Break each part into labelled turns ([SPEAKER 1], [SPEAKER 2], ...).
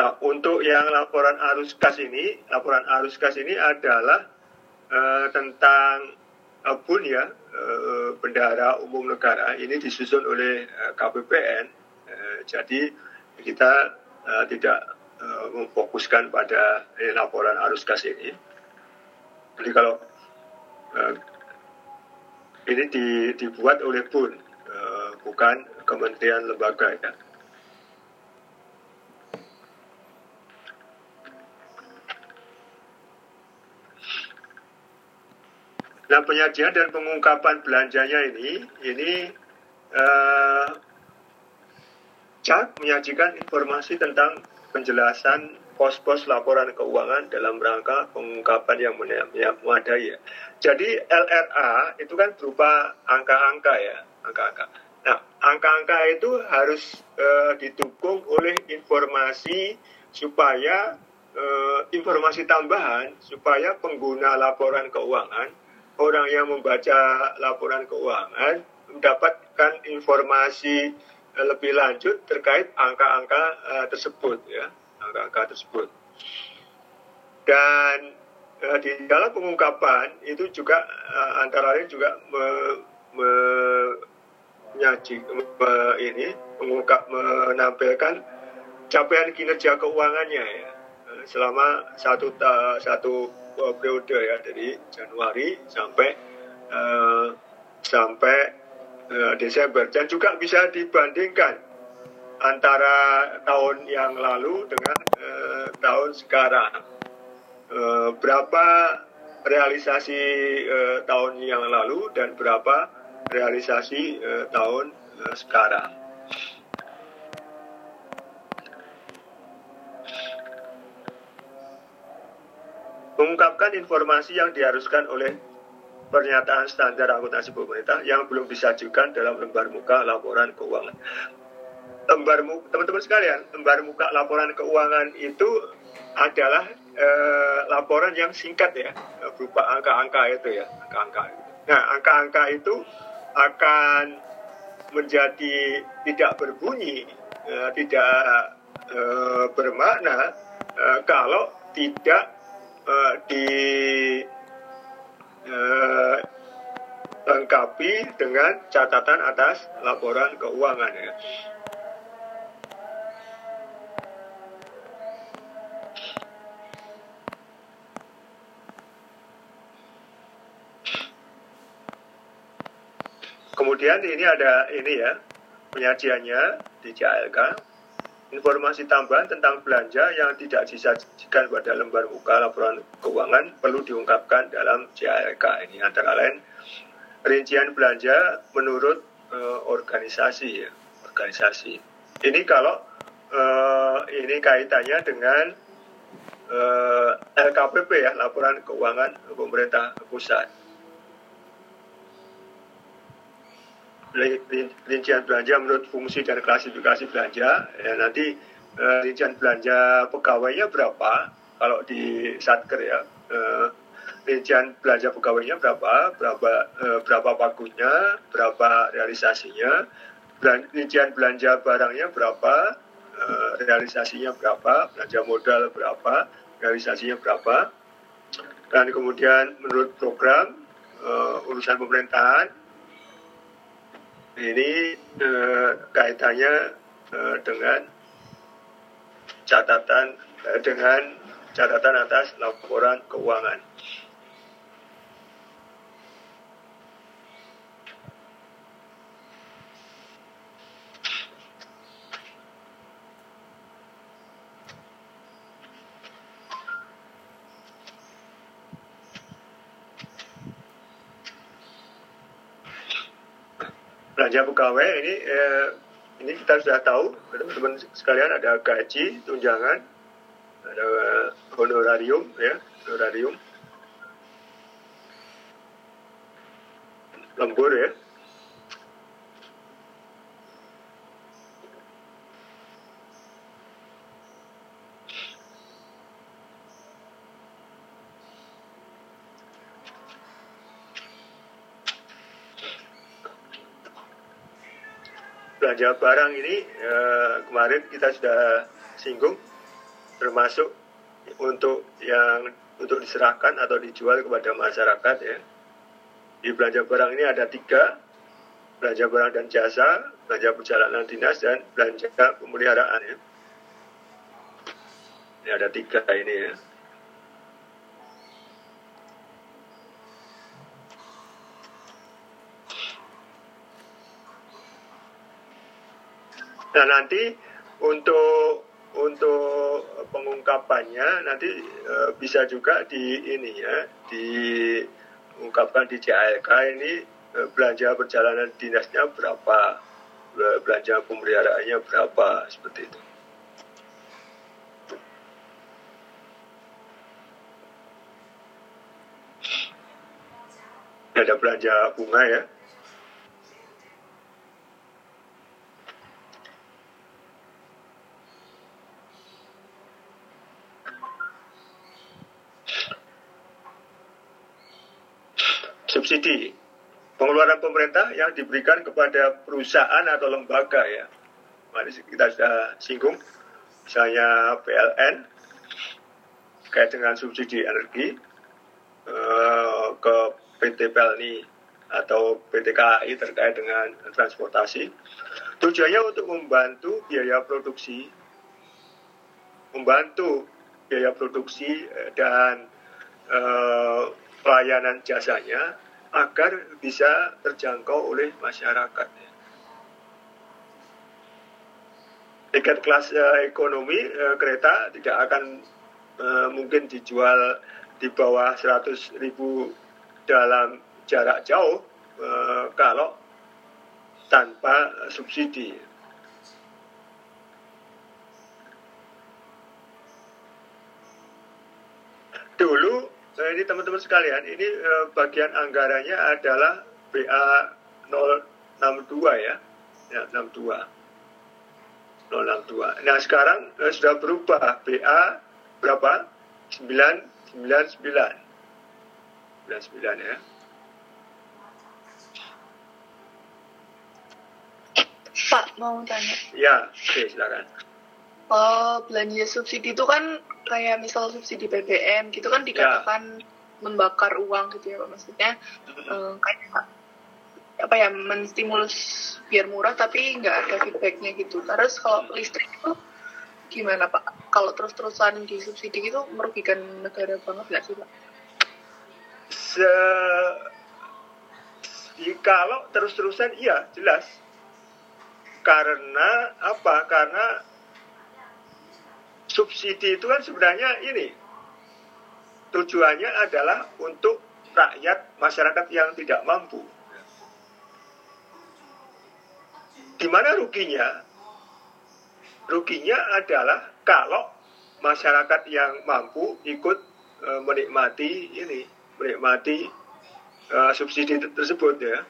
[SPEAKER 1] Nah, untuk yang laporan arus kas ini, laporan arus kas ini adalah uh, tentang uh, bun ya, uh, bendahara umum negara. Ini disusun oleh uh, KPPN. Uh, jadi kita uh, tidak uh, memfokuskan pada eh, laporan arus kas ini. Jadi kalau uh, ini di, dibuat oleh bun, uh, bukan kementerian lembaga ya. Nah penyajian dan pengungkapan belanjanya ini, ini uh, CAK menyajikan informasi tentang penjelasan pos-pos laporan keuangan dalam rangka pengungkapan yang memadai ya. Jadi LRA itu kan berupa angka-angka ya, angka-angka. Nah, angka-angka itu harus uh, didukung oleh informasi supaya uh, informasi tambahan supaya pengguna laporan keuangan orang yang membaca laporan keuangan mendapatkan informasi eh, lebih lanjut terkait angka-angka uh, tersebut ya. Angka-angka tersebut. Dan uh, di dalam pengungkapan itu juga antara lain juga me, me, me, ini mengungkap menampilkan capaian kinerja keuangannya ya selama satu satu uh, periode ya. Dari Januari sampai uh, sampai uh, Desember. Dan juga bisa dibandingkan antara tahun yang lalu dengan uh, tahun sekarang. Uh, berapa realisasi uh, tahun yang lalu dan berapa realisasi uh, tahun uh, sekarang. Mengungkapkan informasi yang diharuskan oleh pernyataan standar akuntansi pemerintah yang belum disajikan dalam lembar muka laporan keuangan. Lembar muka, teman-teman sekalian, lembar muka laporan keuangan itu adalah eh, laporan yang singkat ya, berupa angka-angka itu ya, angka-angka. Nah, angka-angka itu akan menjadi tidak berbunyi, eh, tidak eh, bermakna eh, kalau tidak uh, dilengkapi uh, dengan catatan atas laporan keuangan ya. Kemudian ini ada ini ya penyajiannya di CLK Informasi tambahan tentang belanja yang tidak disajikan pada lembar muka laporan keuangan perlu diungkapkan dalam CALK. Ini antara lain rincian belanja menurut uh, organisasi ya, organisasi. Ini kalau uh, ini kaitannya dengan uh, LKPP ya, laporan keuangan pemerintah pusat. Rincian belanja menurut fungsi dan klasifikasi belanja. Ya, nanti uh, rincian belanja pegawainya berapa? Kalau di Satker ya, uh, rincian belanja pegawainya berapa? Berapa uh, berapa pagunya? Berapa realisasinya? rincian belanja barangnya berapa? Realisasinya berapa? Belanja modal berapa? Realisasinya berapa? Dan kemudian menurut program urusan pemerintahan ini eh, kaitannya eh, dengan catatan eh, dengan catatan atas laporan keuangan. Belanja pegawai ini eh, ini kita sudah tahu teman-teman sekalian ada gaji tunjangan ada honorarium ya honorarium. Lembur ya belanja barang ini eh, kemarin kita sudah singgung termasuk untuk yang untuk diserahkan atau dijual kepada masyarakat ya. Di belanja barang ini ada tiga, belanja barang dan jasa, belanja perjalanan dinas dan belanja pemeliharaan ya. Ini ada tiga ini ya. Nah nanti untuk untuk pengungkapannya nanti e, bisa juga di ini ya diungkapkan di JLK ini e, belanja perjalanan dinasnya berapa belanja pemeliharaannya berapa seperti itu. Ada belanja bunga ya. subsidi pemerintah yang diberikan kepada perusahaan atau lembaga ya. Mari kita sudah singgung, misalnya PLN terkait dengan subsidi energi eh, ke PT Pelni atau PT KAI terkait dengan transportasi. Tujuannya untuk membantu biaya produksi, membantu biaya produksi eh, dan eh, pelayanan jasanya agar bisa terjangkau oleh masyarakat. Tiket kelas uh, ekonomi uh, kereta tidak akan uh, mungkin dijual di bawah 100 ribu dalam jarak jauh uh, kalau tanpa subsidi. Dulu Nah, ini teman-teman sekalian, ini eh, bagian anggarannya adalah BA 062 ya. Ya, 62. 062. Nah, sekarang eh, sudah berubah BA berapa? 999. 99 ya.
[SPEAKER 2] Pak, mau tanya.
[SPEAKER 1] Ya, oke, silakan.
[SPEAKER 2] Oh, belanja subsidi itu kan kayak misal subsidi BBM gitu kan dikatakan ya. membakar uang gitu ya Pak. Maksudnya um, kayak apa ya menstimulus biar murah tapi nggak ada feedbacknya gitu. Terus kalau listrik itu gimana Pak? Kalau terus-terusan disubsidi itu merugikan negara banget nggak sih Pak?
[SPEAKER 1] Se kalau terus-terusan iya jelas. Karena apa? Karena subsidi itu kan sebenarnya ini tujuannya adalah untuk rakyat masyarakat yang tidak mampu. Di mana ruginya? Ruginya adalah kalau masyarakat yang mampu ikut e, menikmati ini, menikmati e, subsidi tersebut ya.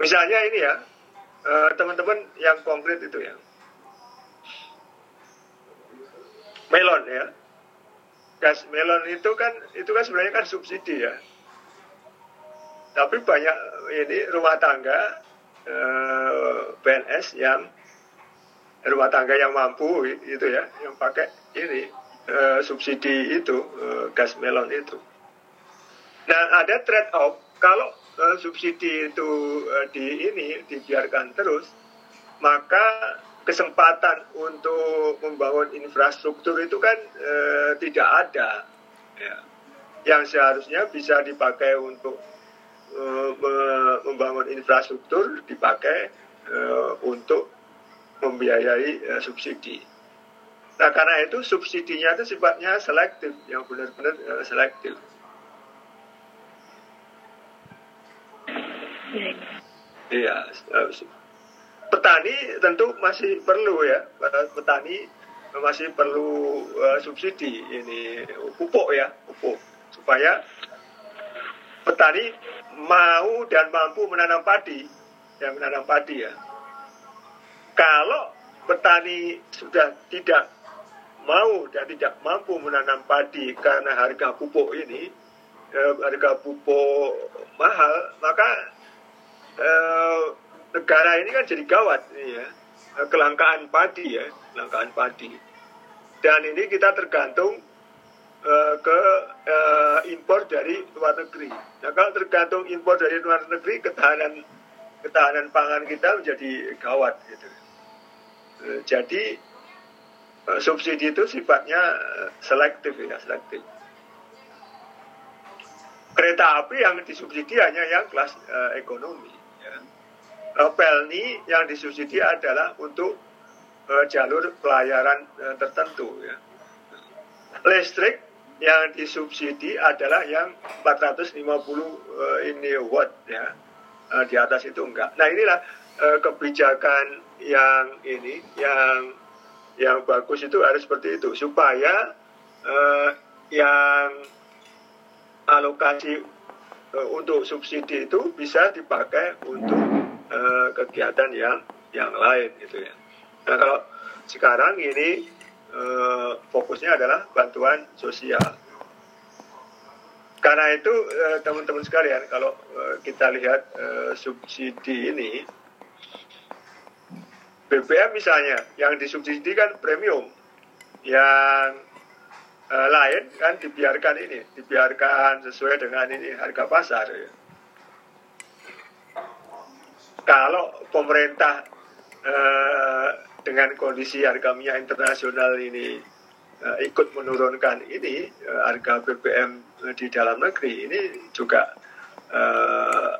[SPEAKER 1] Misalnya ini ya, e, teman-teman yang konkret itu ya melon ya. Gas melon itu kan itu kan sebenarnya kan subsidi ya. Tapi banyak ini rumah tangga eh, PNS yang rumah tangga yang mampu itu ya yang pakai ini eh, subsidi itu eh, gas melon itu. Nah ada trade off kalau eh, subsidi itu eh, di ini dibiarkan terus maka kesempatan untuk membangun infrastruktur itu kan e, tidak ada ya. yang seharusnya bisa dipakai untuk e, me, membangun infrastruktur dipakai e, untuk membiayai e, subsidi. Nah karena itu subsidinya itu sifatnya selektif, yang benar-benar e, selektif. Iya, petani tentu masih perlu ya. Petani masih perlu uh, subsidi ini pupuk ya pupuk. Supaya petani mau dan mampu menanam padi ya menanam padi ya. Kalau petani sudah tidak mau dan tidak mampu menanam padi karena harga pupuk ini eh, harga pupuk mahal maka eh, negara ini kan jadi gawat ya kelangkaan padi ya, kelangkaan padi. Dan ini kita tergantung uh, ke uh, impor dari luar negeri. Nah kalau tergantung impor dari luar negeri, ketahanan ketahanan pangan kita menjadi gawat gitu. Uh, jadi uh, subsidi itu sifatnya selektif ya, selektif. Kereta api yang disubsidi hanya yang kelas uh, ekonomi. Pelni yang disubsidi adalah untuk uh, jalur pelayaran uh, tertentu. Ya. Listrik yang disubsidi adalah yang 450 uh, ini watt ya. Di atas itu enggak. Nah inilah kebijakan yang ini yang yang bagus itu harus seperti itu supaya uh, yang alokasi uh, untuk subsidi itu bisa dipakai untuk uh, kegiatan yang yang lain gitu ya. Nah kalau sekarang ini uh, fokusnya adalah bantuan sosial. Karena itu teman-teman sekalian kalau kita lihat subsidi ini BBM misalnya yang disubsidi kan premium yang uh, lain kan dibiarkan ini, dibiarkan sesuai dengan ini harga pasar. Ya. Kalau pemerintah uh, dengan kondisi harga minyak internasional ini uh, ikut menurunkan ini uh, harga BBM di dalam negeri ini juga uh,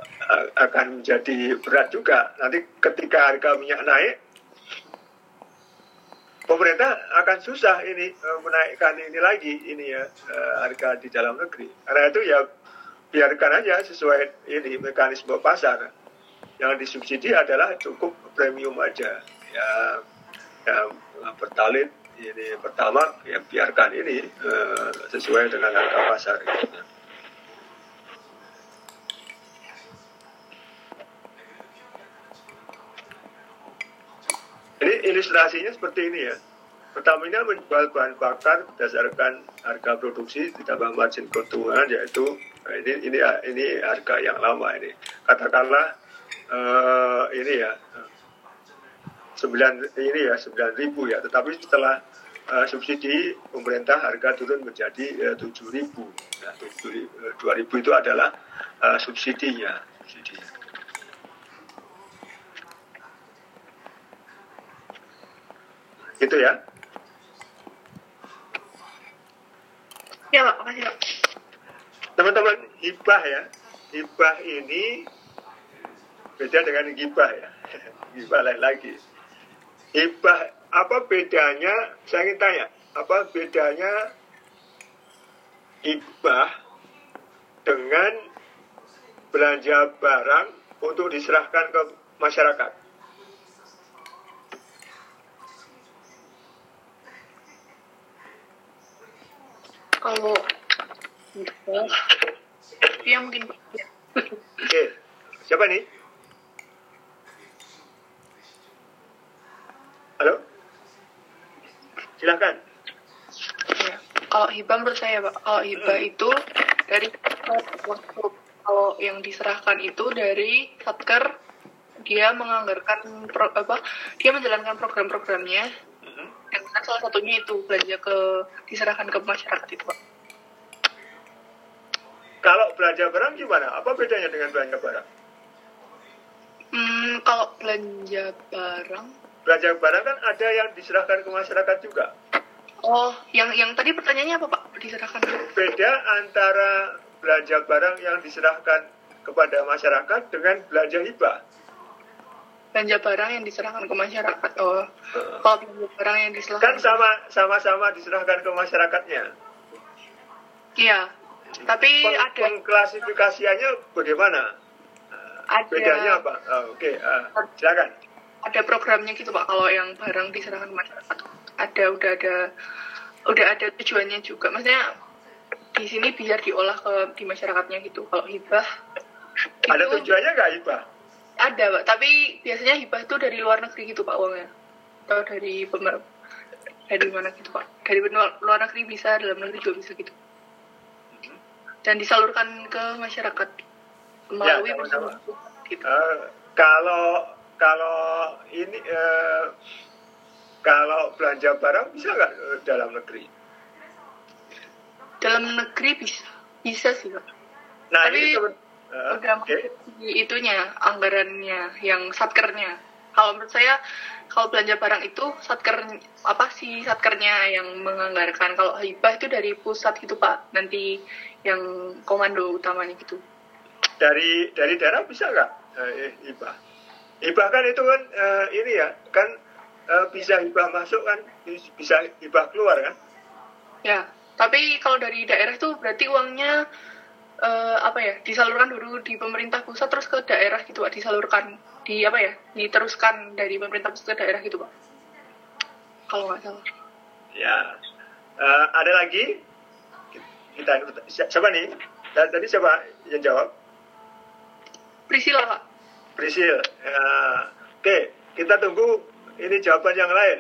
[SPEAKER 1] akan menjadi berat juga. Nanti ketika harga minyak naik pemerintah akan susah ini uh, menaikkan ini lagi ini ya uh, harga di dalam negeri. Karena itu ya biarkan aja sesuai ini mekanisme pasar. Yang disubsidi adalah cukup premium aja. Ya, yang pertalit ini pertama ya biarkan ini uh, sesuai dengan harga pasar. Gitu. Ini ilustrasinya seperti ini ya. Pertamina menjual bahan bakar berdasarkan harga produksi ditambah margin keuntungan yaitu nah ini ini ini harga yang lama ini. Katakanlah uh, ini ya sembilan ini ya sembilan ribu ya. Tetapi setelah uh, subsidi pemerintah harga turun menjadi tujuh ribu. Nah, dua ribu itu adalah uh, subsidinya. subsidinya. Itu ya.
[SPEAKER 2] Ya Pak, makasih Pak.
[SPEAKER 1] Teman-teman, hibah ya. Hibah ini beda dengan gibah ya. Gibah lain lagi. Hibah, apa bedanya, saya ingin tanya, apa bedanya hibah dengan belanja barang untuk diserahkan ke masyarakat?
[SPEAKER 2] kalau dia mungkin
[SPEAKER 1] Oke, siapa nih? Silahkan.
[SPEAKER 2] Ya. Kalau hibah menurut saya, Pak, kalau hibah hmm. itu dari kalau yang diserahkan itu dari satker dia menganggarkan pro, apa dia menjalankan program-programnya. Yang kan salah satunya itu belanja ke diserahkan ke masyarakat itu pak.
[SPEAKER 1] Kalau belanja barang gimana? Apa bedanya dengan belanja barang?
[SPEAKER 2] Hmm, kalau belanja barang?
[SPEAKER 1] Belanja barang kan ada yang diserahkan ke masyarakat juga
[SPEAKER 2] oh yang yang tadi pertanyaannya apa pak diserahkan
[SPEAKER 1] beda antara belanja barang yang diserahkan kepada masyarakat dengan belanja hibah
[SPEAKER 2] belanja barang yang diserahkan ke masyarakat. Oh, kalau belanja barang yang diserahkan
[SPEAKER 1] kan sama sama-sama diserahkan ke masyarakatnya.
[SPEAKER 2] Iya, tapi Peng, ada
[SPEAKER 1] pengklasifikasiannya bagaimana? Ada. Bedanya apa? Oh, Oke, okay. uh, silakan.
[SPEAKER 2] Ada programnya gitu pak. Kalau yang barang diserahkan masyarakat, ada udah ada udah ada tujuannya juga. Maksudnya di sini biar diolah ke di masyarakatnya gitu. Kalau hibah,
[SPEAKER 1] ada tujuannya nggak hibah?
[SPEAKER 2] ada pak tapi biasanya hibah itu dari luar negeri gitu pak uangnya atau dari pemer dari mana gitu pak dari luar negeri bisa dalam negeri juga bisa gitu dan disalurkan ke masyarakat melalui
[SPEAKER 1] ya, gitu. uh, kalau kalau ini eh, kalau belanja barang bisa nggak eh, dalam negeri?
[SPEAKER 2] Dalam negeri bisa, bisa sih pak.
[SPEAKER 1] Nah
[SPEAKER 2] Tapi udah
[SPEAKER 1] oke.
[SPEAKER 2] di itunya anggarannya yang satkernya kalau menurut saya kalau belanja barang itu satker apa sih satkernya yang menganggarkan kalau hibah itu dari pusat gitu pak nanti yang komando utamanya gitu
[SPEAKER 1] dari dari daerah bisa nggak eh, hibah? Hibah kan itu kan eh, ini ya kan eh, bisa hibah masuk kan bisa hibah keluar kan?
[SPEAKER 2] ya tapi kalau dari daerah itu berarti uangnya eh, apa ya disalurkan dulu di pemerintah pusat terus ke daerah gitu pak disalurkan di apa ya diteruskan dari pemerintah pusat ke daerah gitu pak kalau nggak salah
[SPEAKER 1] Ya Eh, ada lagi kita si- siapa nih? Ta- Tadi siapa yang jawab?
[SPEAKER 2] Priscilla pak
[SPEAKER 1] Prisil. Ya. Oke, kita tunggu ini jawaban yang lain.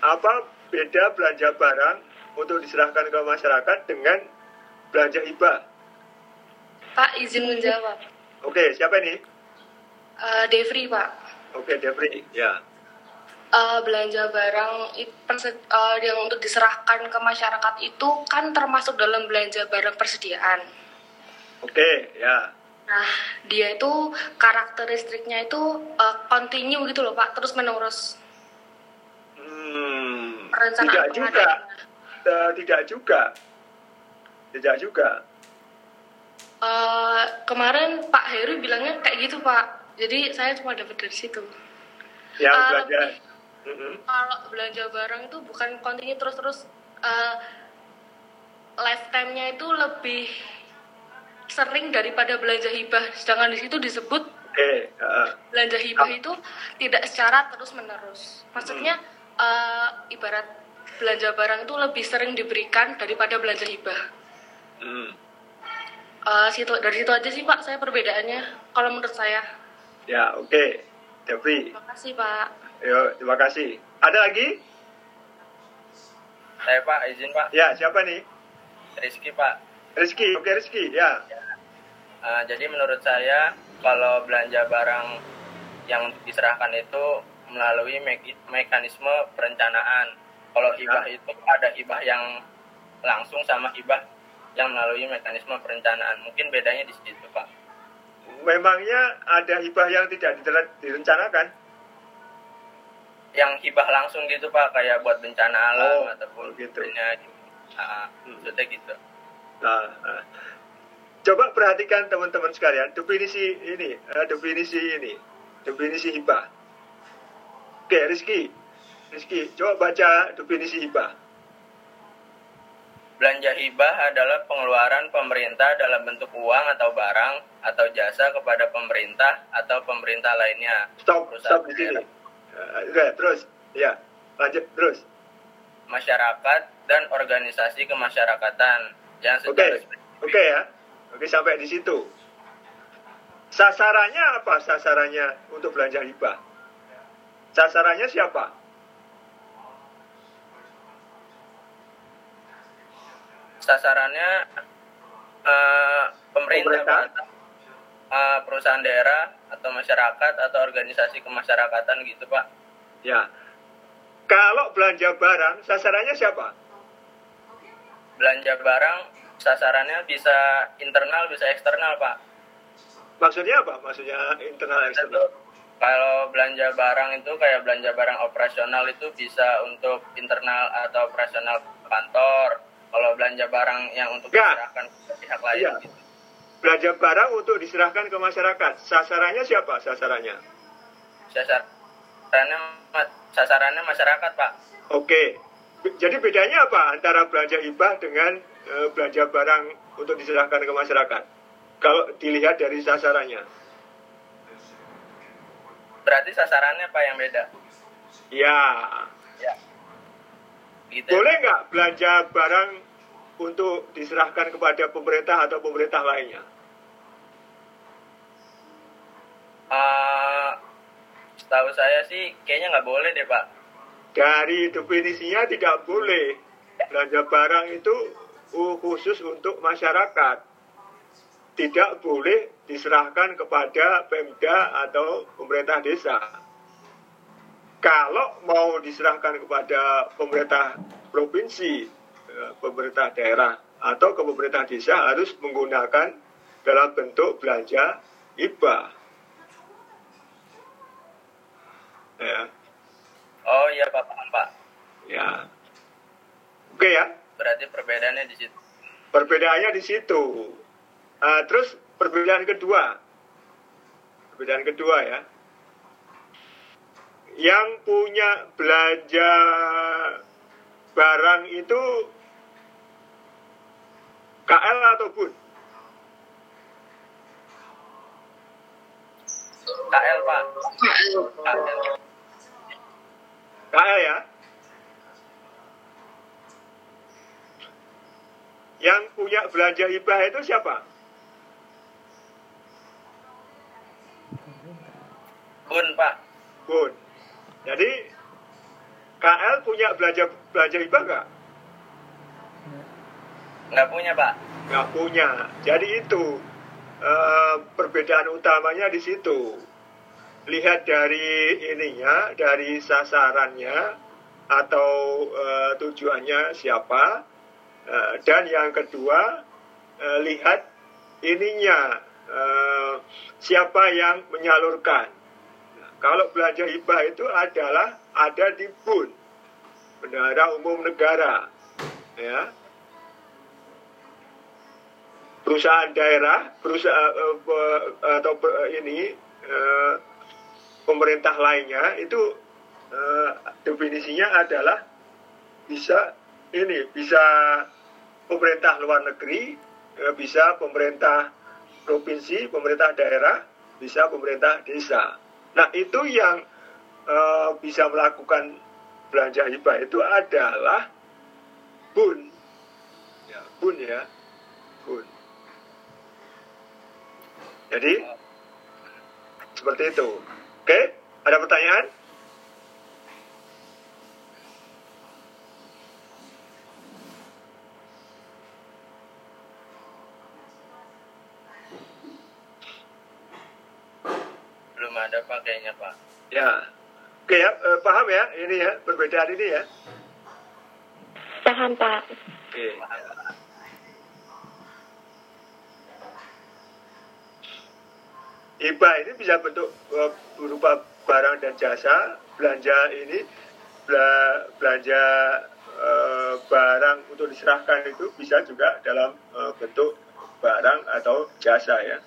[SPEAKER 1] Apa beda belanja barang untuk diserahkan ke masyarakat dengan belanja hibah?
[SPEAKER 3] Pak izin menjawab.
[SPEAKER 1] Oke, siapa ini?
[SPEAKER 3] Eh, Devri Pak.
[SPEAKER 1] Oke, Devri. Ya.
[SPEAKER 3] Eh, belanja barang eh, yang untuk diserahkan ke masyarakat itu kan termasuk dalam belanja barang persediaan.
[SPEAKER 1] Oke, ya.
[SPEAKER 3] Nah, dia itu karakteristiknya itu eh, continue gitu loh Pak, terus menerus.
[SPEAKER 1] Hmm,
[SPEAKER 3] Perencanaan
[SPEAKER 1] tidak juga. Eh, tidak juga. Tidak juga.
[SPEAKER 3] Eh, kemarin Pak Heru bilangnya kayak gitu Pak. Jadi saya cuma dapat dari situ.
[SPEAKER 1] Yang
[SPEAKER 3] Eh,
[SPEAKER 1] belanja.
[SPEAKER 3] lebih-
[SPEAKER 1] Mm-mm.
[SPEAKER 3] kalau belanja barang itu bukan continue terus-terus eh, lifetime-nya itu lebih sering daripada belanja hibah. Sedangkan di situ disebut
[SPEAKER 1] Oke, heeh.
[SPEAKER 3] belanja hibah itu tidak secara terus-menerus. Maksudnya eh, ibarat belanja barang itu lebih sering diberikan daripada belanja hibah.
[SPEAKER 1] Hmm.
[SPEAKER 3] Eh, situ dari situ aja sih Pak saya perbedaannya kalau menurut saya.
[SPEAKER 1] Ya, oke. Devri,
[SPEAKER 3] Terima kasih Pak.
[SPEAKER 1] Yo, terima kasih. Ada lagi?
[SPEAKER 4] Saya Pak, izin Pak.
[SPEAKER 1] Ya, siapa nih?
[SPEAKER 4] Rizky Pak.
[SPEAKER 1] Rizky, oke Rizky, ya.
[SPEAKER 4] Eh, jadi menurut saya kalau belanja barang yang diserahkan itu melalui me- mekanisme perencanaan. Kalau hibah itu ada hibah yang langsung sama hibah yang melalui mekanisme perencanaan. Mungkin bedanya di situ Pak.
[SPEAKER 1] Memangnya ada hibah yang tidak dire- direncanakan?
[SPEAKER 4] Yang hibah langsung gitu Pak, kayak buat bencana alam
[SPEAKER 1] Oh,
[SPEAKER 4] ataupun
[SPEAKER 1] gitu.
[SPEAKER 4] lainnya gitu. Ah,
[SPEAKER 1] Hmm.
[SPEAKER 4] maksudnya gitu.
[SPEAKER 1] Nah, nah. coba perhatikan teman-teman sekalian, definisi ini, eh, definisi ini, definisi hibah. Oke, Rizky, Rizky, coba baca definisi hibah.
[SPEAKER 4] Belanja hibah adalah pengeluaran pemerintah dalam bentuk uang atau barang atau jasa kepada pemerintah atau pemerintah lainnya.
[SPEAKER 1] Stop,
[SPEAKER 4] Perusahaan
[SPEAKER 1] stop di sini. Eh, Oke, terus, ya, lanjut terus.
[SPEAKER 4] Masyarakat dan organisasi kemasyarakatan yang
[SPEAKER 1] Oke,
[SPEAKER 4] secara
[SPEAKER 1] oke ya. Oke sampai di situ. Sasarannya apa? Sasarannya untuk belanja hibah. Sasarannya siapa?
[SPEAKER 4] sasarannya eh, pemerintah,
[SPEAKER 1] Pemerintah.
[SPEAKER 4] Eh, perusahaan daerah atau masyarakat atau organisasi kemasyarakatan gitu Pak.
[SPEAKER 1] Ya. Kalau belanja barang, sasarannya siapa?
[SPEAKER 4] Belanja barang sasarannya bisa internal bisa eksternal Pak.
[SPEAKER 1] Maksudnya apa? Maksudnya internal eksternal.
[SPEAKER 4] Kalau belanja barang itu kayak belanja barang operasional itu bisa untuk internal atau operasional kantor. Kalau belanja barang yang untuk
[SPEAKER 1] Ya.
[SPEAKER 4] diserahkan ke pihak lain
[SPEAKER 1] Iya.
[SPEAKER 4] gitu.
[SPEAKER 1] Belanja barang untuk diserahkan ke masyarakat. Sasarannya siapa? Sasarannya.
[SPEAKER 4] Sasarannya sasarannya masyarakat Pak.
[SPEAKER 1] Oke. Jadi bedanya apa antara belanja hibah dengan eh, belanja barang untuk diserahkan ke masyarakat? Kalau dilihat dari sasarannya.
[SPEAKER 4] Berarti sasarannya Pak yang beda.
[SPEAKER 1] Ya,
[SPEAKER 4] Ya. Gitu.
[SPEAKER 1] Boleh nggak belanja barang untuk diserahkan kepada pemerintah atau pemerintah lainnya?
[SPEAKER 4] Eh, setahu saya sih kayaknya nggak boleh deh Pak.
[SPEAKER 1] Dari definisinya tidak boleh. Belanja barang itu uh, khusus untuk masyarakat. tidak boleh diserahkan kepada Pemda atau pemerintah desa. Kalau mau diserahkan kepada pemerintah provinsi, eh, pemerintah daerah atau ke pemerintah desa harus menggunakan dalam bentuk belanja hibah.
[SPEAKER 4] Ya. Oh iya Pak, paham Pak.
[SPEAKER 1] Ya. Oke ya.
[SPEAKER 4] Berarti perbedaannya di situ.
[SPEAKER 1] Perbedaannya di situ. Uh, terus perbedaan kedua. Perbedaan kedua ya. Yang punya belanja barang itu KL atau BUN?
[SPEAKER 4] KL Pak. KL.
[SPEAKER 1] KL ya. Yang punya belanja hibah itu siapa?
[SPEAKER 4] Bun, Pak.
[SPEAKER 1] Bun. Jadi KL punya belanja belanja hibah nggak?
[SPEAKER 4] Nggak punya, Pak.
[SPEAKER 1] Nggak punya. Jadi itu uh, perbedaan utamanya di situ. Lihat dari ininya, dari sasarannya atau uh, tujuannya siapa, uh, dan yang kedua uh, lihat ininya uh, siapa yang menyalurkan. Kalau belanja hibah itu adalah ada di BUN, Bendahara Umum Negara, ya perusahaan daerah, perusahaan atau ini pemerintah lainnya itu uh, definisinya adalah bisa ini bisa pemerintah luar negeri, uh, bisa pemerintah provinsi, pemerintah daerah, bisa pemerintah desa. Nah itu yang uh, bisa melakukan belanja hibah itu adalah bun, ya, bun ya, bun. Jadi seperti itu. Oke, ada pertanyaan?
[SPEAKER 4] Belum ada Pak kayaknya Pak.
[SPEAKER 1] Ya. Oke ya, eh, paham ya ini ya perbedaan ini ya.
[SPEAKER 5] Paham Pak.
[SPEAKER 1] Oke. Hibah ini bisa bentuk uh, berupa barang dan jasa, belanja ini belanja uh, barang untuk diserahkan itu bisa juga dalam uh, bentuk barang atau jasa ya.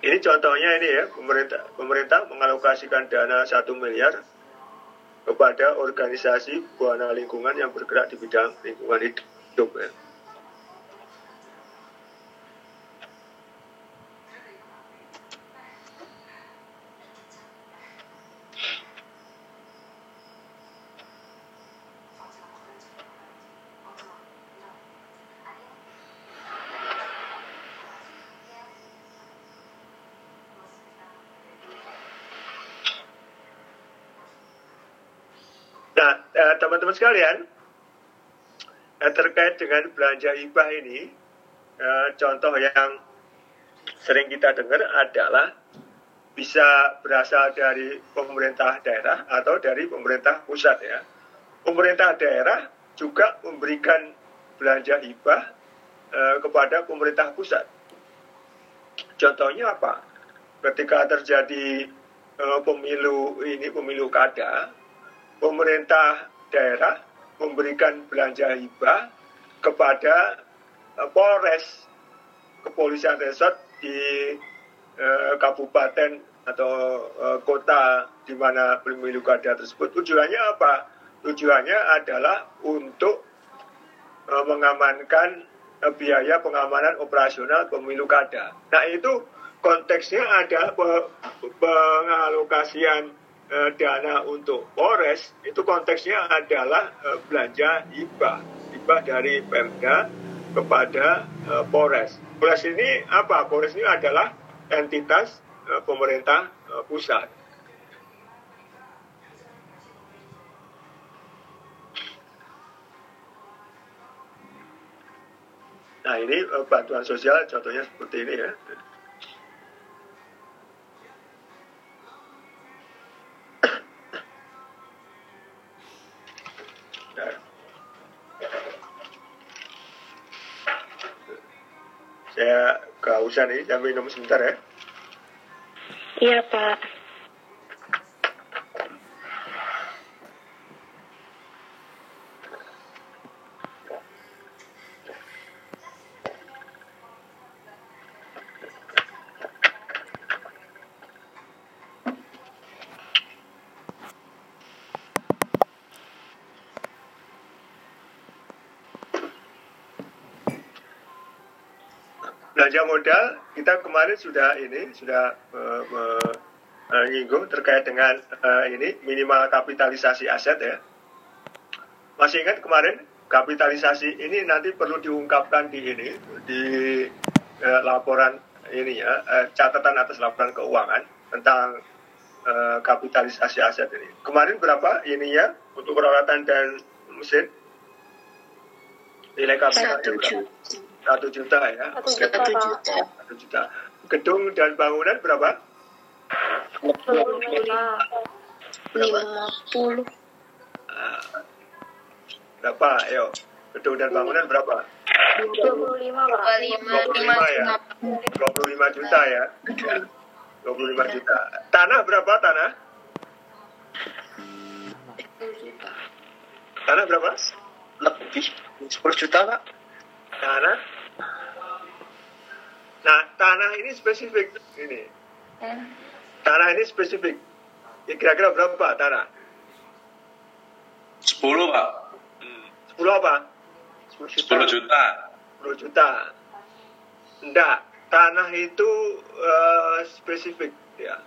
[SPEAKER 1] Ini contohnya ini ya, pemerintah pemerintah mengalokasikan dana satu miliar kepada organisasi buana lingkungan yang bergerak di bidang lingkungan hidup ya. Nah, eh, teman-teman sekalian, eh, terkait dengan belanja hibah ini, eh, contoh yang sering kita dengar adalah bisa berasal dari pemerintah daerah atau dari pemerintah pusat ya. Pemerintah daerah juga memberikan belanja hibah eh, kepada pemerintah pusat. Contohnya apa? Ketika terjadi pemilu ini pemilu kada, pemerintah daerah memberikan belanja hibah kepada uh, Polres kepolisian resort di uh, kabupaten atau uh, kota di mana pemilu kada tersebut. Tujuannya apa? Tujuannya adalah untuk mengamankan biaya pengamanan operasional pemilu kada. Nah itu konteksnya ada pengalokasian Eh, dana untuk Polres itu konteksnya adalah eh, belanja hibah hibah dari Pemda kepada eh, Polres. Polres ini apa? Polres ini adalah entitas pemerintah pusat. Nah ini bantuan sosial contohnya seperti ini ya. Kehausan nih, saya minum sebentar ya.
[SPEAKER 5] Iya, Pak.
[SPEAKER 1] Belanja modal kita kemarin sudah ini sudah uh, uh, terkait dengan uh, ini minimal kapitalisasi aset ya. Masih ingat kemarin kapitalisasi ini nanti perlu diungkapkan di ini di uh, laporan ini ya uh, catatan atas laporan keuangan tentang uh, kapitalisasi aset ini. Kemarin berapa ininya untuk peralatan dan mesin? Nilai kapital
[SPEAKER 2] Satu
[SPEAKER 1] berapa?
[SPEAKER 2] Juta.
[SPEAKER 1] Satu juta ya.
[SPEAKER 5] Satu juta,
[SPEAKER 2] Satu juta.
[SPEAKER 1] Satu juta. Gedung dan bangunan berapa?
[SPEAKER 2] Lima puluh.
[SPEAKER 1] Ah. berapa? Ayo. Gedung dan bangunan berapa?
[SPEAKER 5] 25, Pak.
[SPEAKER 2] Lima.
[SPEAKER 1] 25 ya. 25 juta ya. ya. 25 juta. Tanah berapa tanah? Tanah berapa?
[SPEAKER 6] lebih 10 juta pak
[SPEAKER 1] Tanah. Nah, tanah ini spesifik ini. Tanah ini spesifik. Ya, Kira-kira berapa tanah?
[SPEAKER 7] 10 pak
[SPEAKER 1] 10 apa?
[SPEAKER 6] 10 juta
[SPEAKER 7] 10 juta
[SPEAKER 1] 10 juta. Enggak, tanah itu eh, spesifik ya.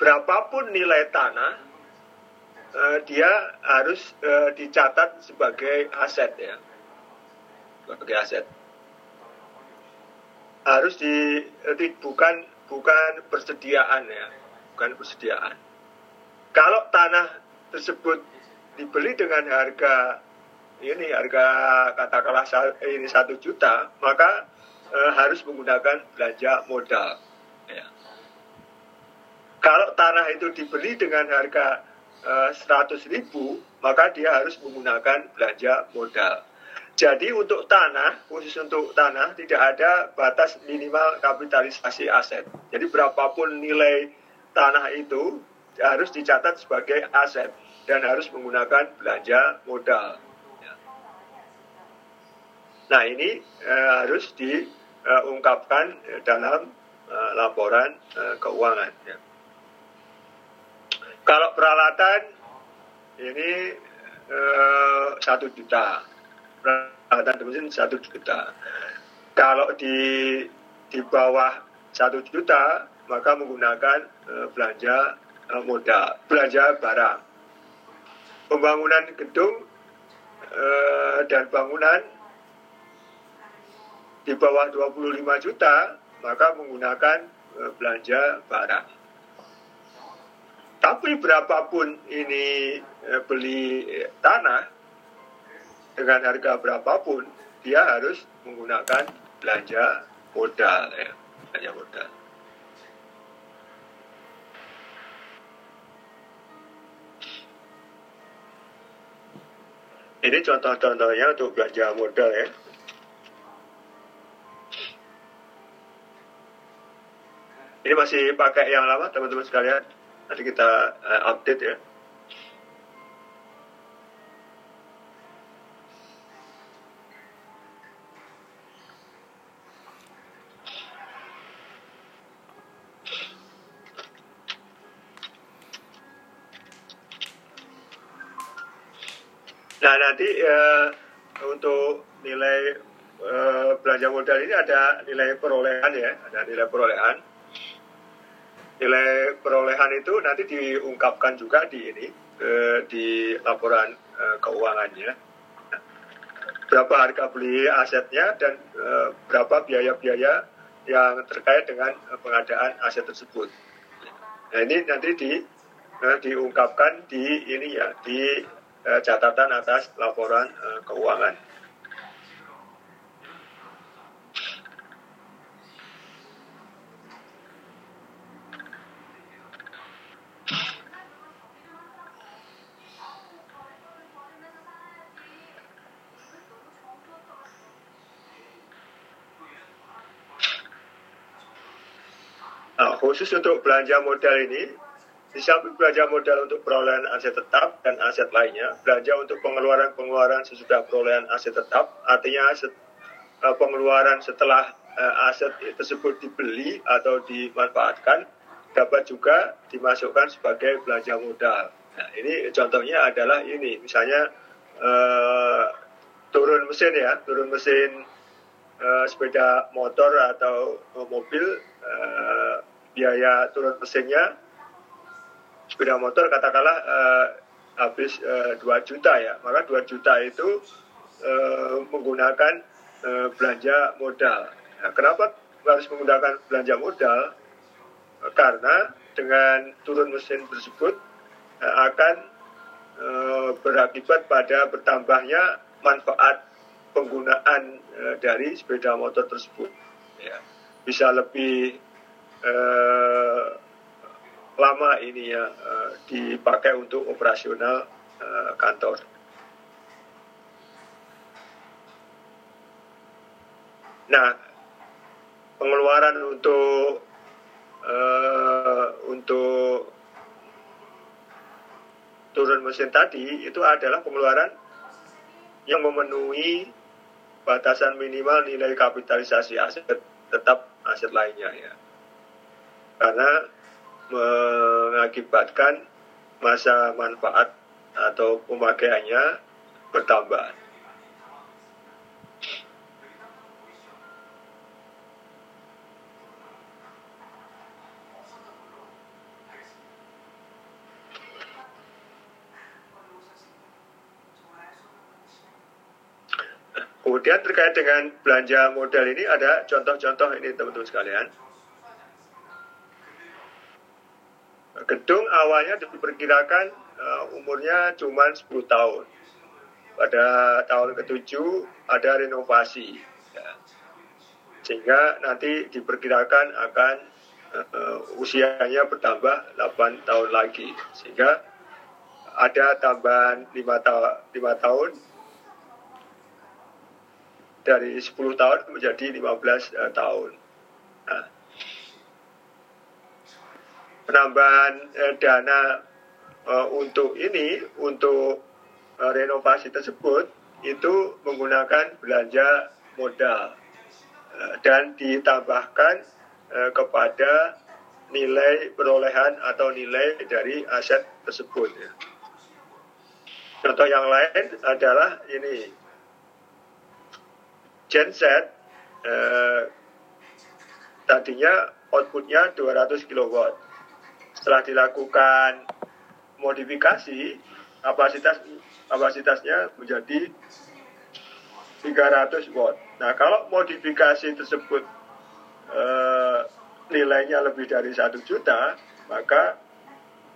[SPEAKER 1] Berapapun nilai tanah, eh, dia harus eh, dicatat sebagai aset ya. Sebagai aset. Harus di, eh, bukan bukan persediaan ya, bukan persediaan. Kalau tanah tersebut dibeli dengan harga ini harga katakanlah ini satu juta maka eh, harus menggunakan belanja modal ya. kalau tanah itu dibeli dengan harga seratus ribu maka dia harus menggunakan belanja modal jadi untuk tanah khusus untuk tanah tidak ada batas minimal kapitalisasi aset jadi berapapun nilai tanah itu harus dicatat sebagai aset dan harus menggunakan belanja modal Nah ini eh, harus diungkapkan eh, dalam eh, laporan eh, keuangan. ya. Kalau peralatan ini eh, satu juta, peralatan dan mesin satu juta. Kalau di di bawah satu juta maka menggunakan eh, belanja eh, modal, belanja barang. Pembangunan gedung eh, dan bangunan di bawah 25 juta maka menggunakan belanja barang. Tapi berapapun ini beli tanah dengan harga berapapun dia harus menggunakan belanja modal ya, belanja modal. Ini contoh-contohnya untuk belanja modal ya. Ini masih pakai yang lama teman-teman sekalian. Nanti kita eh, update ya. Nanti eh, untuk nilai eh, belanja modal ini ada nilai perolehan ya, ada nilai perolehan nilai perolehan itu nanti diungkapkan juga di ini eh, di laporan eh, keuangannya berapa harga beli asetnya dan eh, berapa biaya-biaya yang terkait dengan pengadaan aset tersebut. Nah ini nanti di diungkapkan di ini ya di Eh, catatan atas laporan eh, keuangan. Nah, khusus untuk belanja modal ini, di samping belanja modal untuk perolehan aset tetap dan aset lainnya, belanja untuk pengeluaran-pengeluaran sesudah perolehan aset tetap, artinya set, uh, pengeluaran setelah uh, aset tersebut dibeli atau dimanfaatkan, dapat juga dimasukkan sebagai belanja modal. Nah, ini contohnya adalah ini, misalnya uh, turun mesin ya, turun mesin uh, sepeda motor atau mobil, uh, biaya turun mesinnya sepeda motor katakanlah uh, habis uh, 2 juta ya, maka 2 juta itu uh, menggunakan uh, belanja modal. Nah, kenapa harus menggunakan belanja modal? Karena dengan turun mesin tersebut uh, akan uh, berakibat pada bertambahnya manfaat penggunaan uh, dari sepeda motor tersebut. Ya, bisa lebih lama ini ya uh, dipakai untuk operasional uh, kantor. Nah, pengeluaran untuk uh, untuk turun mesin tadi itu adalah pengeluaran yang memenuhi batasan minimal nilai kapitalisasi aset tetap aset lainnya ya. Karena mengakibatkan masa manfaat atau pemakaiannya bertambah. Kemudian terkait dengan belanja modal ini ada contoh-contoh ini teman-teman sekalian. Gedung awalnya diperkirakan uh, umurnya cuma 10 tahun. Pada tahun ke-7 ada renovasi. Ya. Sehingga nanti diperkirakan akan uh, usianya bertambah 8 tahun lagi. Sehingga ada tambahan 5, ta 5 tahun dari 10 tahun menjadi 15 uh, tahun. Nah, penambahan eh, dana eh, untuk ini untuk eh, renovasi tersebut itu menggunakan belanja modal eh, dan ditambahkan eh, kepada nilai perolehan atau nilai dari aset tersebut. Ya. Contoh yang lain adalah ini genset eh, tadinya outputnya 200 kW setelah dilakukan modifikasi kapasitas kapasitasnya menjadi 300 watt. Nah kalau modifikasi tersebut eh, nilainya lebih dari satu juta, maka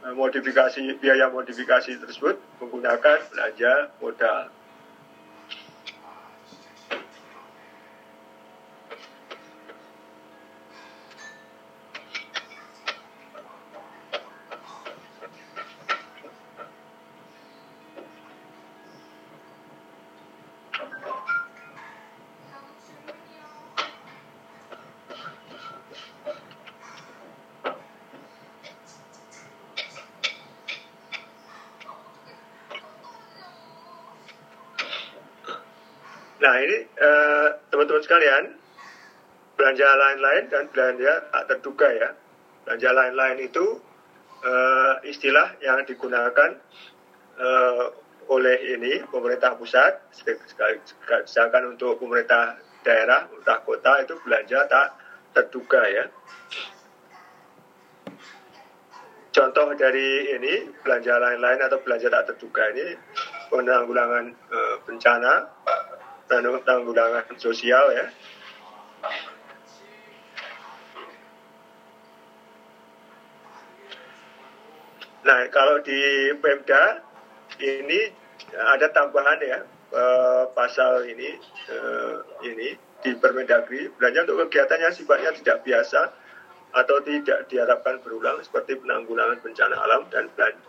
[SPEAKER 1] eh, modifikasi biaya modifikasi tersebut menggunakan belanja modal. Sekalian, belanja lain-lain dan belanja tak terduga ya. Belanja lain-lain itu eh, istilah yang digunakan eh, oleh ini pemerintah pusat, sedangkan untuk pemerintah daerah, pemerintah kota itu belanja tak terduga ya. Contoh dari ini belanja lain-lain atau belanja tak terduga ini penanggulangan eh, bencana penanggulangan sosial ya. Nah, kalau di Pemda ini ada tambahan ya eh, pasal ini eh, ini di Permendagri belanja untuk kegiatan yang sifatnya tidak biasa atau tidak diharapkan berulang seperti penanggulangan bencana alam dan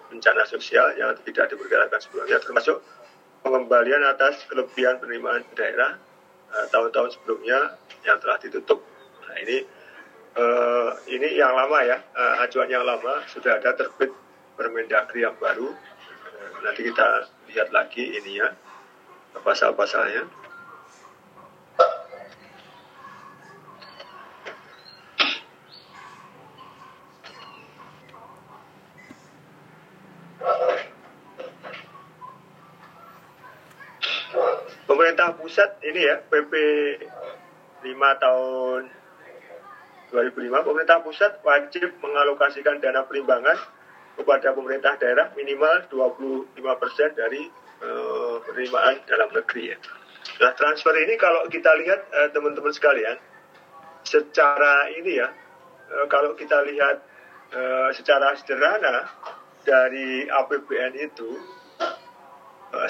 [SPEAKER 1] bencana sosial yang tidak diperkirakan sebelumnya termasuk pengembalian atas kelebihan penerimaan daerah tahun-tahun uh, sebelumnya yang telah ditutup. Nah ini eh, ini yang lama ya, eh, acuan yang lama sudah ada terbit Permendagri yang baru. Eh, nanti kita lihat lagi ini ya pasal-pasalnya. Pemerintah pusat ini ya PP 5 tahun 2005 pemerintah pusat wajib mengalokasikan dana perimbangan kepada pemerintah daerah minimal 25% dari eh, penerimaan dalam negeri ya. Nah transfer ini kalau kita lihat eh, teman-teman sekalian secara ini ya eh, kalau kita lihat eh, secara sederhana dari APBN itu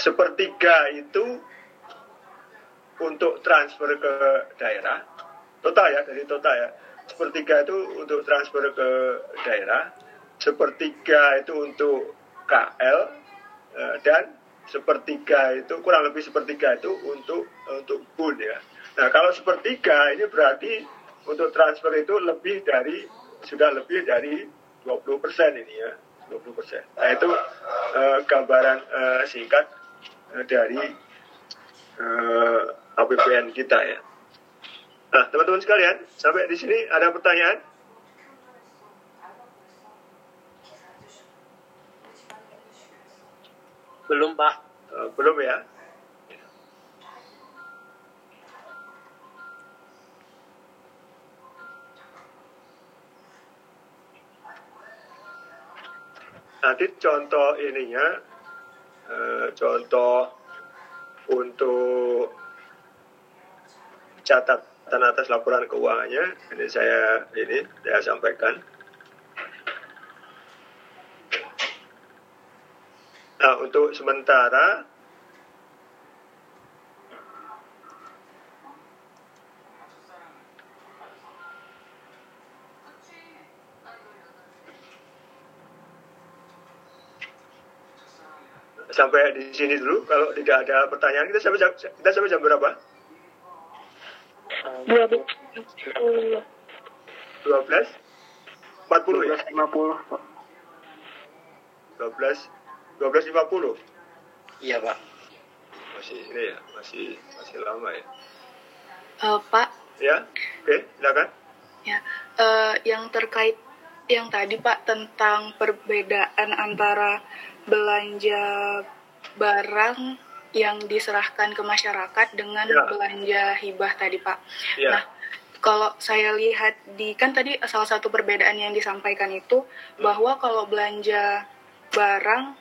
[SPEAKER 1] sepertiga itu untuk transfer ke daerah total ya dari total ya sepertiga itu untuk transfer ke daerah sepertiga itu untuk KL eh, dan sepertiga itu kurang lebih sepertiga itu untuk untuk bun ya. Nah kalau sepertiga ini berarti untuk transfer itu lebih dari sudah lebih dari 20 persen ini ya 20 persen. Nah itu eh, gambaran eh, singkat eh, dari eh, APBN kita ya. Nah teman-teman sekalian sampai di sini ada pertanyaan?
[SPEAKER 6] Belum, Pak.
[SPEAKER 1] Eh, belum ya? Nanti contoh ininya, eh, contoh untuk catatan atas laporan keuangannya, ini saya ini saya sampaikan. Nah, untuk sementara sampai di sini dulu. Kalau tidak ada pertanyaan, kita sampai jam, kita sampai jam berapa?
[SPEAKER 5] Dua belas.
[SPEAKER 1] 12? 40 ya?
[SPEAKER 6] 12.50, Pak.
[SPEAKER 1] 12 12.50
[SPEAKER 6] Iya, Pak.
[SPEAKER 1] masih ini ya masih masih lama ya
[SPEAKER 8] Eh, Pak,
[SPEAKER 1] ya oke silakan
[SPEAKER 8] ya eh, yang terkait yang tadi Pak tentang perbedaan antara belanja barang yang diserahkan ke masyarakat dengan
[SPEAKER 1] Ya.
[SPEAKER 8] belanja hibah tadi Pak.
[SPEAKER 1] ya
[SPEAKER 8] Nah, kalau saya lihat di kan tadi salah satu perbedaan yang disampaikan itu bahwa kalau belanja barang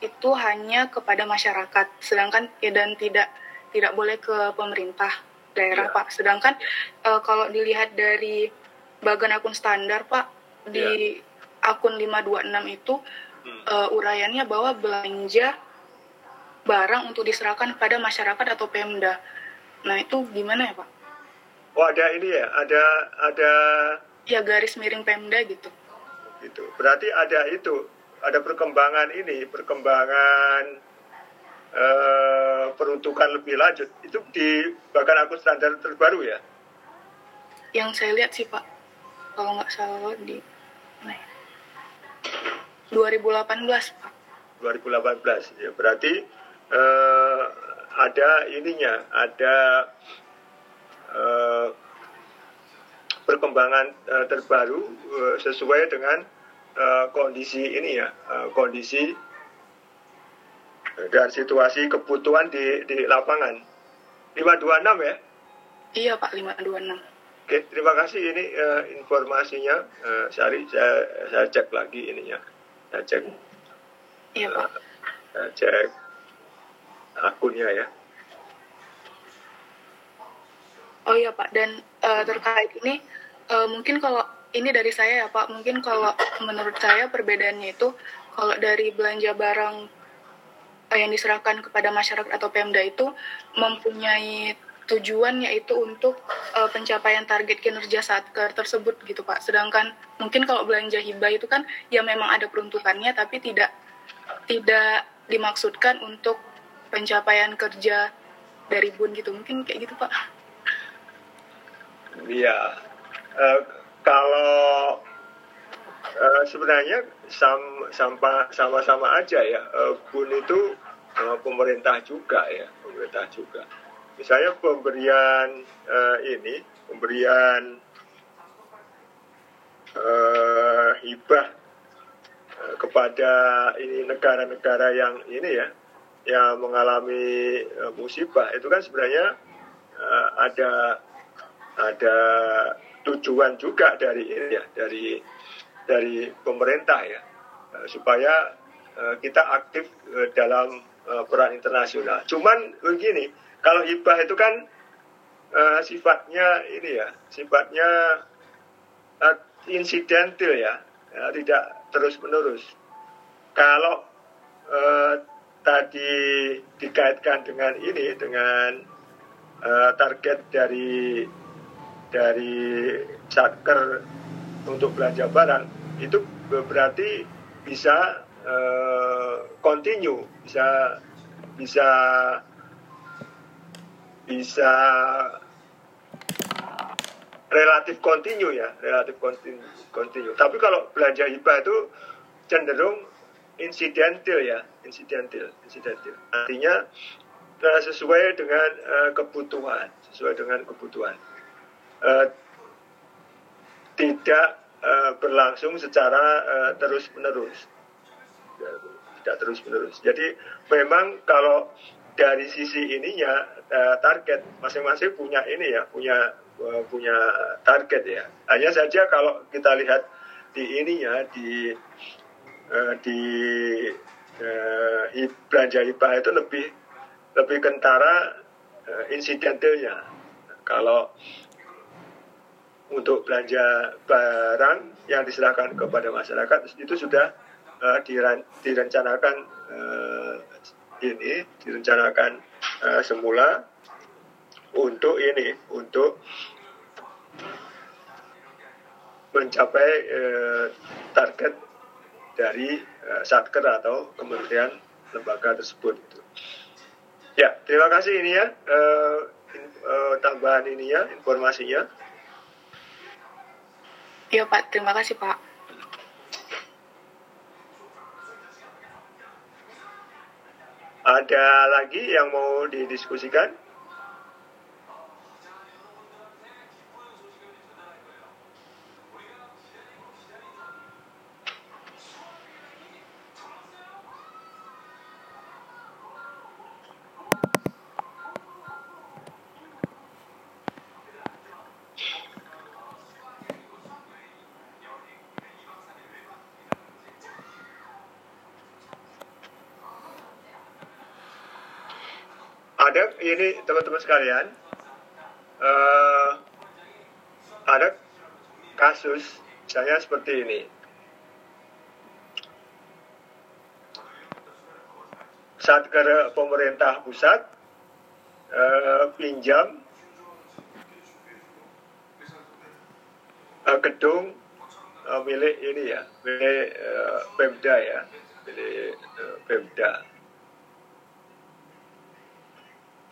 [SPEAKER 8] itu hanya kepada masyarakat, sedangkan ya, dan tidak tidak boleh ke pemerintah daerah
[SPEAKER 1] Ya.
[SPEAKER 8] Pak. Sedangkan eh, kalau dilihat dari bagan akun standar Pak di akun 526 itu
[SPEAKER 1] Hmm.
[SPEAKER 8] eh, uraiannya bahwa belanja barang untuk diserahkan pada masyarakat atau Pemda. Nah, itu gimana ya, Pak?
[SPEAKER 1] oh ada ini ya ada ada
[SPEAKER 8] Ya garis miring Pemda gitu.
[SPEAKER 1] gitu berarti ada itu ada perkembangan ini perkembangan eh, peruntukan lebih lanjut itu di bahkan akun standar terbaru ya
[SPEAKER 8] Yang saya lihat sih, Pak. Kalau nggak salah di ya? 2018, Pak.
[SPEAKER 1] 2018 ya berarti eh, ada ininya ada eh, perkembangan eh, terbaru eh, sesuai dengan eh, kondisi ini ya eh, kondisi dan situasi kebutuhan di di lapangan 526 ya
[SPEAKER 8] Iya, Pak, 526.
[SPEAKER 1] Oke, terima kasih ini eh, informasinya. Eh, Sari, saya, saya cek lagi ininya. Saya cek,
[SPEAKER 8] Iya, Pak.
[SPEAKER 1] saya cek akunnya ya.
[SPEAKER 8] Oh iya Pak, dan eh, terkait ini eh, mungkin kalau ini dari saya ya Pak, mungkin kalau menurut saya perbedaannya itu kalau dari belanja barang eh, yang diserahkan kepada masyarakat atau Pemda itu mempunyai tujuan yaitu untuk eh, pencapaian target kinerja saat ke tersebut gitu Pak. Sedangkan mungkin kalau belanja hibah itu kan ya memang ada peruntukannya tapi tidak tidak dimaksudkan untuk pencapaian kerja dari bun gitu. Mungkin kayak gitu Pak.
[SPEAKER 1] Iya. Eh, kalau eh, sebenarnya sam- sampa- sama-sama aja ya Eh, bun itu eh, pemerintah juga ya pemerintah juga misalnya pemberian eh, ini pemberian eh, hibah kepada ini negara-negara yang ini ya yang mengalami eh, musibah itu kan sebenarnya eh, ada ada tujuan juga dari ini ya dari dari pemerintah ya eh, supaya kita aktif dalam peran internasional. Cuman begini, kalau hibah itu kan sifatnya ini ya, sifatnya eh, insidental ya, ya, tidak terus menerus. Kalau tadi dikaitkan dengan ini dengan eh, target dari dari satker untuk belanja barang itu berarti bisa eh, continue bisa bisa bisa relatif continue ya relatif continue, continue. tapi kalau belanja hibah itu cenderung insidental ya insidental insidental artinya eh, sesuai dengan eh, kebutuhan sesuai dengan kebutuhan. Eh, tidak eh, berlangsung secara terus menerus tidak terus menerus jadi memang kalau dari sisi ininya eh, target masing-masing punya ini ya punya eh, punya target ya. Hanya saja kalau kita lihat di ininya di eh, di hi- belanja hibah itu lebih lebih kentara eh, insidentalnya. Kalau untuk belanja barang yang diserahkan kepada masyarakat itu sudah eh, diran- direncanakan eh, ini direncanakan eh, semula untuk ini untuk mencapai eh, target dari eh, satker atau kementerian lembaga tersebut. Ya, terima kasih ini ya eh, in- eh, tambahan ini ya informasinya.
[SPEAKER 2] Iya Pak, terima kasih Pak.
[SPEAKER 1] Ada lagi yang mau didiskusikan? Ada ini teman-teman sekalian. Eh, ada kasus misalnya seperti ini. Satker pemerintah pusat eh, pinjam eh, gedung eh, milik ini ya milik eh, Pemda ya milik eh, Pemda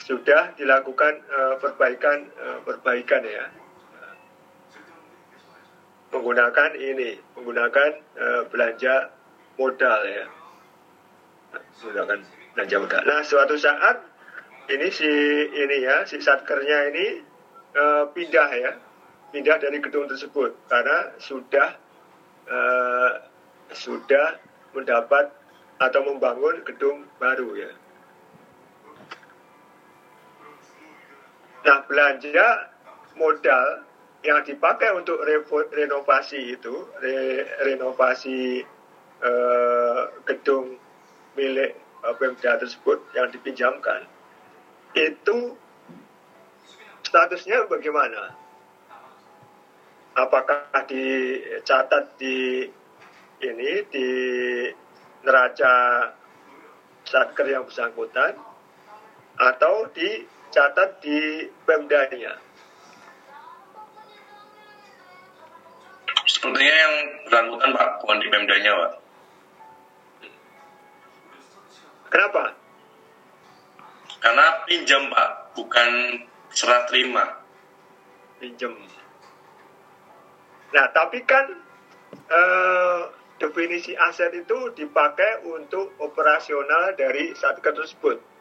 [SPEAKER 1] sudah dilakukan eh, perbaikan eh, perbaikan ya menggunakan ini menggunakan eh, belanja modal ya menggunakan belanja modal. Nah suatu saat ini si ini ya si satkernya ini eh, pindah ya pindah dari gedung tersebut karena sudah eh, sudah mendapat atau membangun gedung baru ya. Nah, belanja modal yang dipakai untuk renovasi itu, re- renovasi eh, gedung milik eh, Pemda tersebut yang dipinjamkan, itu statusnya bagaimana? Apakah dicatat di ini di neraca satker yang bersangkutan atau dicatat di Pemdanya?
[SPEAKER 7] Sepertinya yang bersangkutan Pak, bukan di Pemdanya Pak.
[SPEAKER 1] Kenapa?
[SPEAKER 7] Karena pinjam Pak, bukan serah terima.
[SPEAKER 1] Pinjam. Nah, tapi kan eh, definisi aset itu dipakai untuk operasional dari satker tersebut.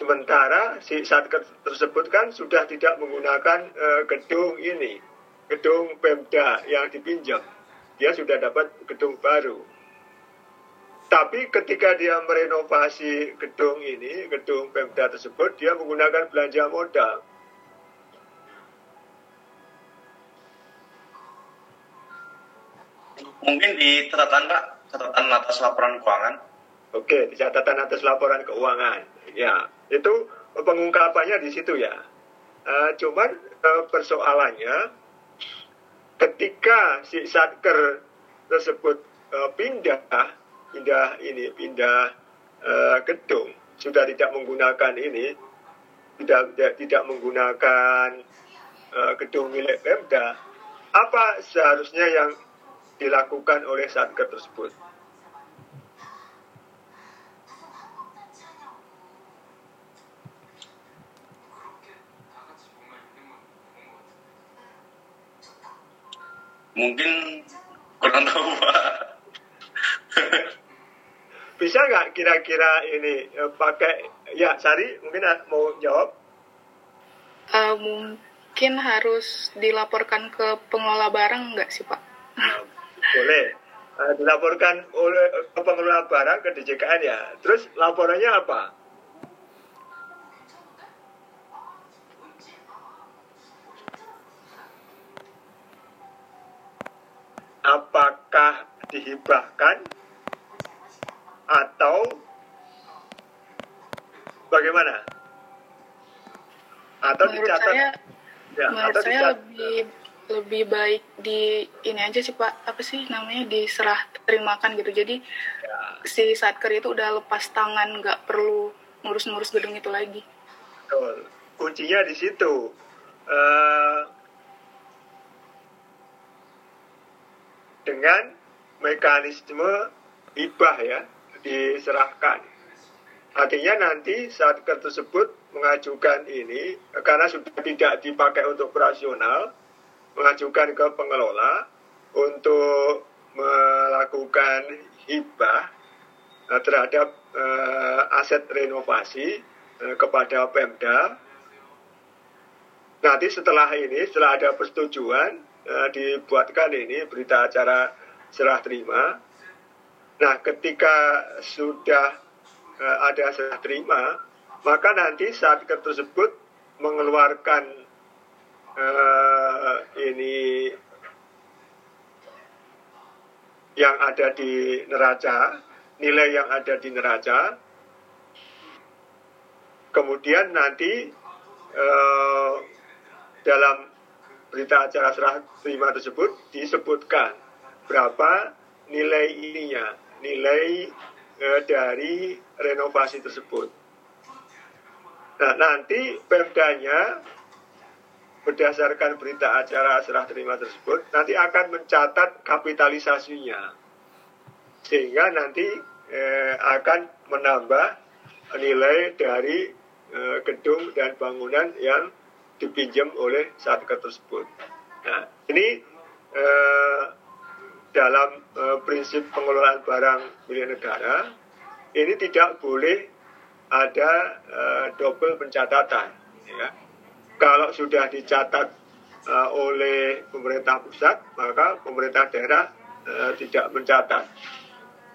[SPEAKER 1] Sementara si satker tersebut kan sudah tidak menggunakan eh, gedung ini, gedung Pemda yang dipinjam. Dia sudah dapat gedung baru. Tapi ketika dia merenovasi gedung ini, gedung Pemda tersebut, dia menggunakan belanja modal.
[SPEAKER 7] Mungkin di catatan Pak, catatan atas laporan keuangan.
[SPEAKER 1] Oke, di catatan atas laporan keuangan. Ya, itu pengungkapannya di situ ya. Eh, cuman eh, persoalannya ketika si satker tersebut eh, pindah, pindah ini, pindah eh, gedung, sudah tidak menggunakan ini, tidak tidak, tidak menggunakan eh, gedung milik Pemda, apa seharusnya yang dilakukan oleh satker tersebut?
[SPEAKER 7] Mungkin kurang tahu Pak.
[SPEAKER 1] Bisa nggak kira-kira ini eh, pakai ya Sari mungkin mau jawab?
[SPEAKER 2] Eh, mungkin harus dilaporkan ke pengelola barang nggak sih Pak?
[SPEAKER 1] Boleh. Eh, dilaporkan oleh ke pengelola barang ke DJKN ya. Terus laporannya apa? Apakah dihibahkan atau bagaimana? Atau
[SPEAKER 2] menurut
[SPEAKER 1] dicatat?
[SPEAKER 2] saya,
[SPEAKER 1] ya,
[SPEAKER 2] menurut
[SPEAKER 1] atau
[SPEAKER 2] saya
[SPEAKER 1] dicatat?
[SPEAKER 2] lebih lebih baik di ini aja sih Pak. Apa sih namanya diserah terimakan gitu. Jadi
[SPEAKER 1] Ya.
[SPEAKER 2] si satker itu udah lepas tangan, nggak perlu ngurus-ngurus gedung itu lagi.
[SPEAKER 1] Betul. Kuncinya di situ. Eh, dengan mekanisme hibah ya diserahkan. Artinya nanti saat tersebut mengajukan ini karena sudah tidak dipakai untuk operasional, mengajukan ke pengelola untuk melakukan hibah eh, terhadap eh, aset renovasi eh, kepada Pemda. Nanti setelah ini, setelah ada persetujuan, eh, dibuatkan ini berita acara serah terima. Nah, ketika sudah eh, ada serah terima, maka nanti saat tersebut mengeluarkan eh, ini yang ada di neraca, nilai yang ada di neraca, kemudian nanti eh, dalam berita acara serah terima tersebut disebutkan berapa nilai ininya, nilai eh, dari renovasi tersebut. Nah, nanti perdanya berdasarkan berita acara serah terima tersebut nanti akan mencatat kapitalisasinya sehingga nanti eh, akan menambah nilai dari eh, gedung dan bangunan yang dipinjam oleh satker tersebut. Nah, ini eh, dalam eh, prinsip pengelolaan barang milik negara ini tidak boleh ada eh, double pencatatan. Ya. Kalau sudah dicatat eh, oleh pemerintah pusat, maka pemerintah daerah eh, tidak mencatat.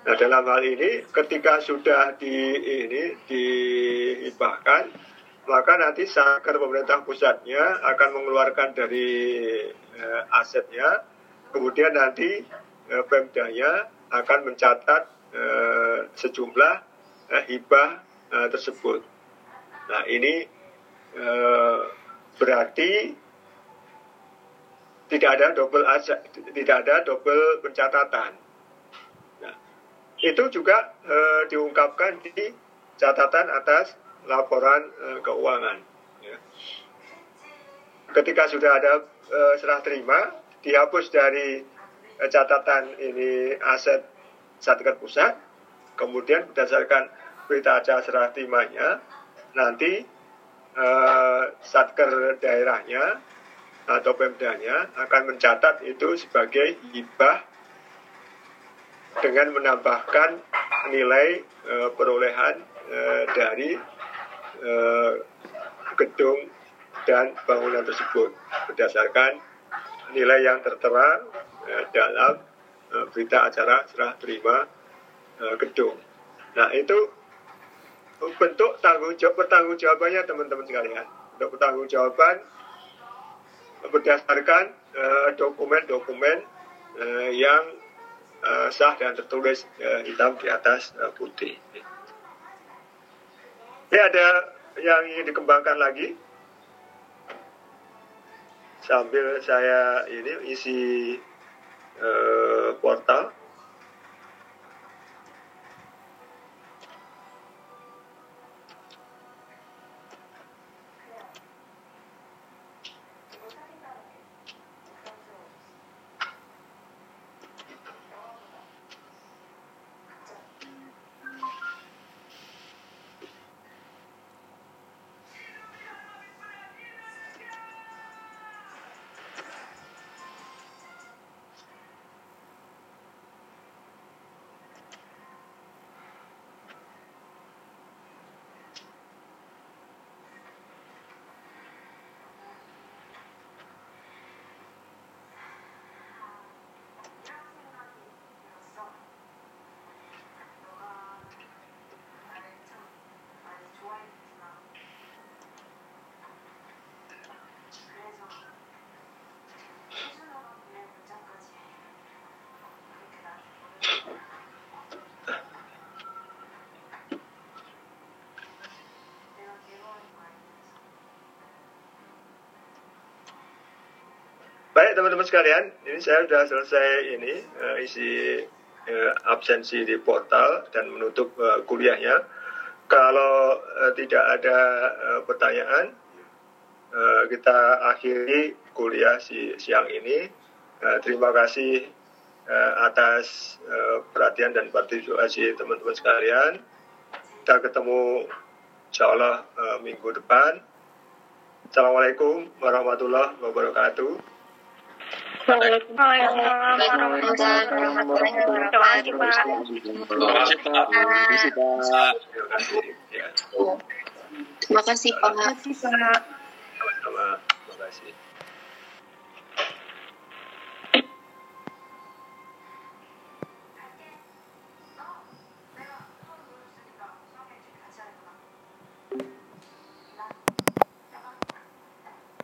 [SPEAKER 1] Nah, dalam hal ini ketika sudah di ini dihibahkan, maka nanti saker pemerintah pusatnya akan mengeluarkan dari eh, asetnya, kemudian nanti eh, Pemdanya akan mencatat eh, sejumlah eh, hibah eh, tersebut. Nah, ini eh, berarti tidak ada double aset, tidak ada double pencatatan. Nah, itu juga eh, diungkapkan di catatan atas laporan eh, keuangan. Ya. Ketika sudah ada eh, serah terima, dihapus dari eh, catatan ini aset satker pusat, kemudian berdasarkan berita acara serah terimanya, nanti eh, satker daerahnya atau pemdanya akan mencatat itu sebagai hibah dengan menambahkan nilai eh, perolehan eh, dari eh, gedung dan bangunan tersebut berdasarkan nilai yang tertera eh, dalam eh, berita acara serah terima gedung. Nah itu bentuk tanggung jawab pertanggungjawabannya teman-teman sekalian. Untuk pertanggungjawaban berdasarkan eh, dokumen-dokumen yang sah dan tertulis hitam di atas putih. Ini ada yang ingin dikembangkan lagi sambil saya ini isi eh, portal. Baik teman-teman sekalian, ini saya sudah selesai ini eh, isi eh, absensi di portal dan menutup eh, kuliahnya. Kalau eh, tidak ada eh, pertanyaan, eh, kita akhiri kuliah si siang ini. Eh, terima kasih eh, atas eh, perhatian dan partisipasi teman-teman sekalian. Kita ketemu insya Allah eh, minggu depan. Assalamualaikum warahmatullahi wabarakatuh.
[SPEAKER 6] Terima kasih, Pak. Terima kasih, Pak.
[SPEAKER 1] Terima kasih.
[SPEAKER 5] Terima kasih Pak.
[SPEAKER 1] Terima kasih.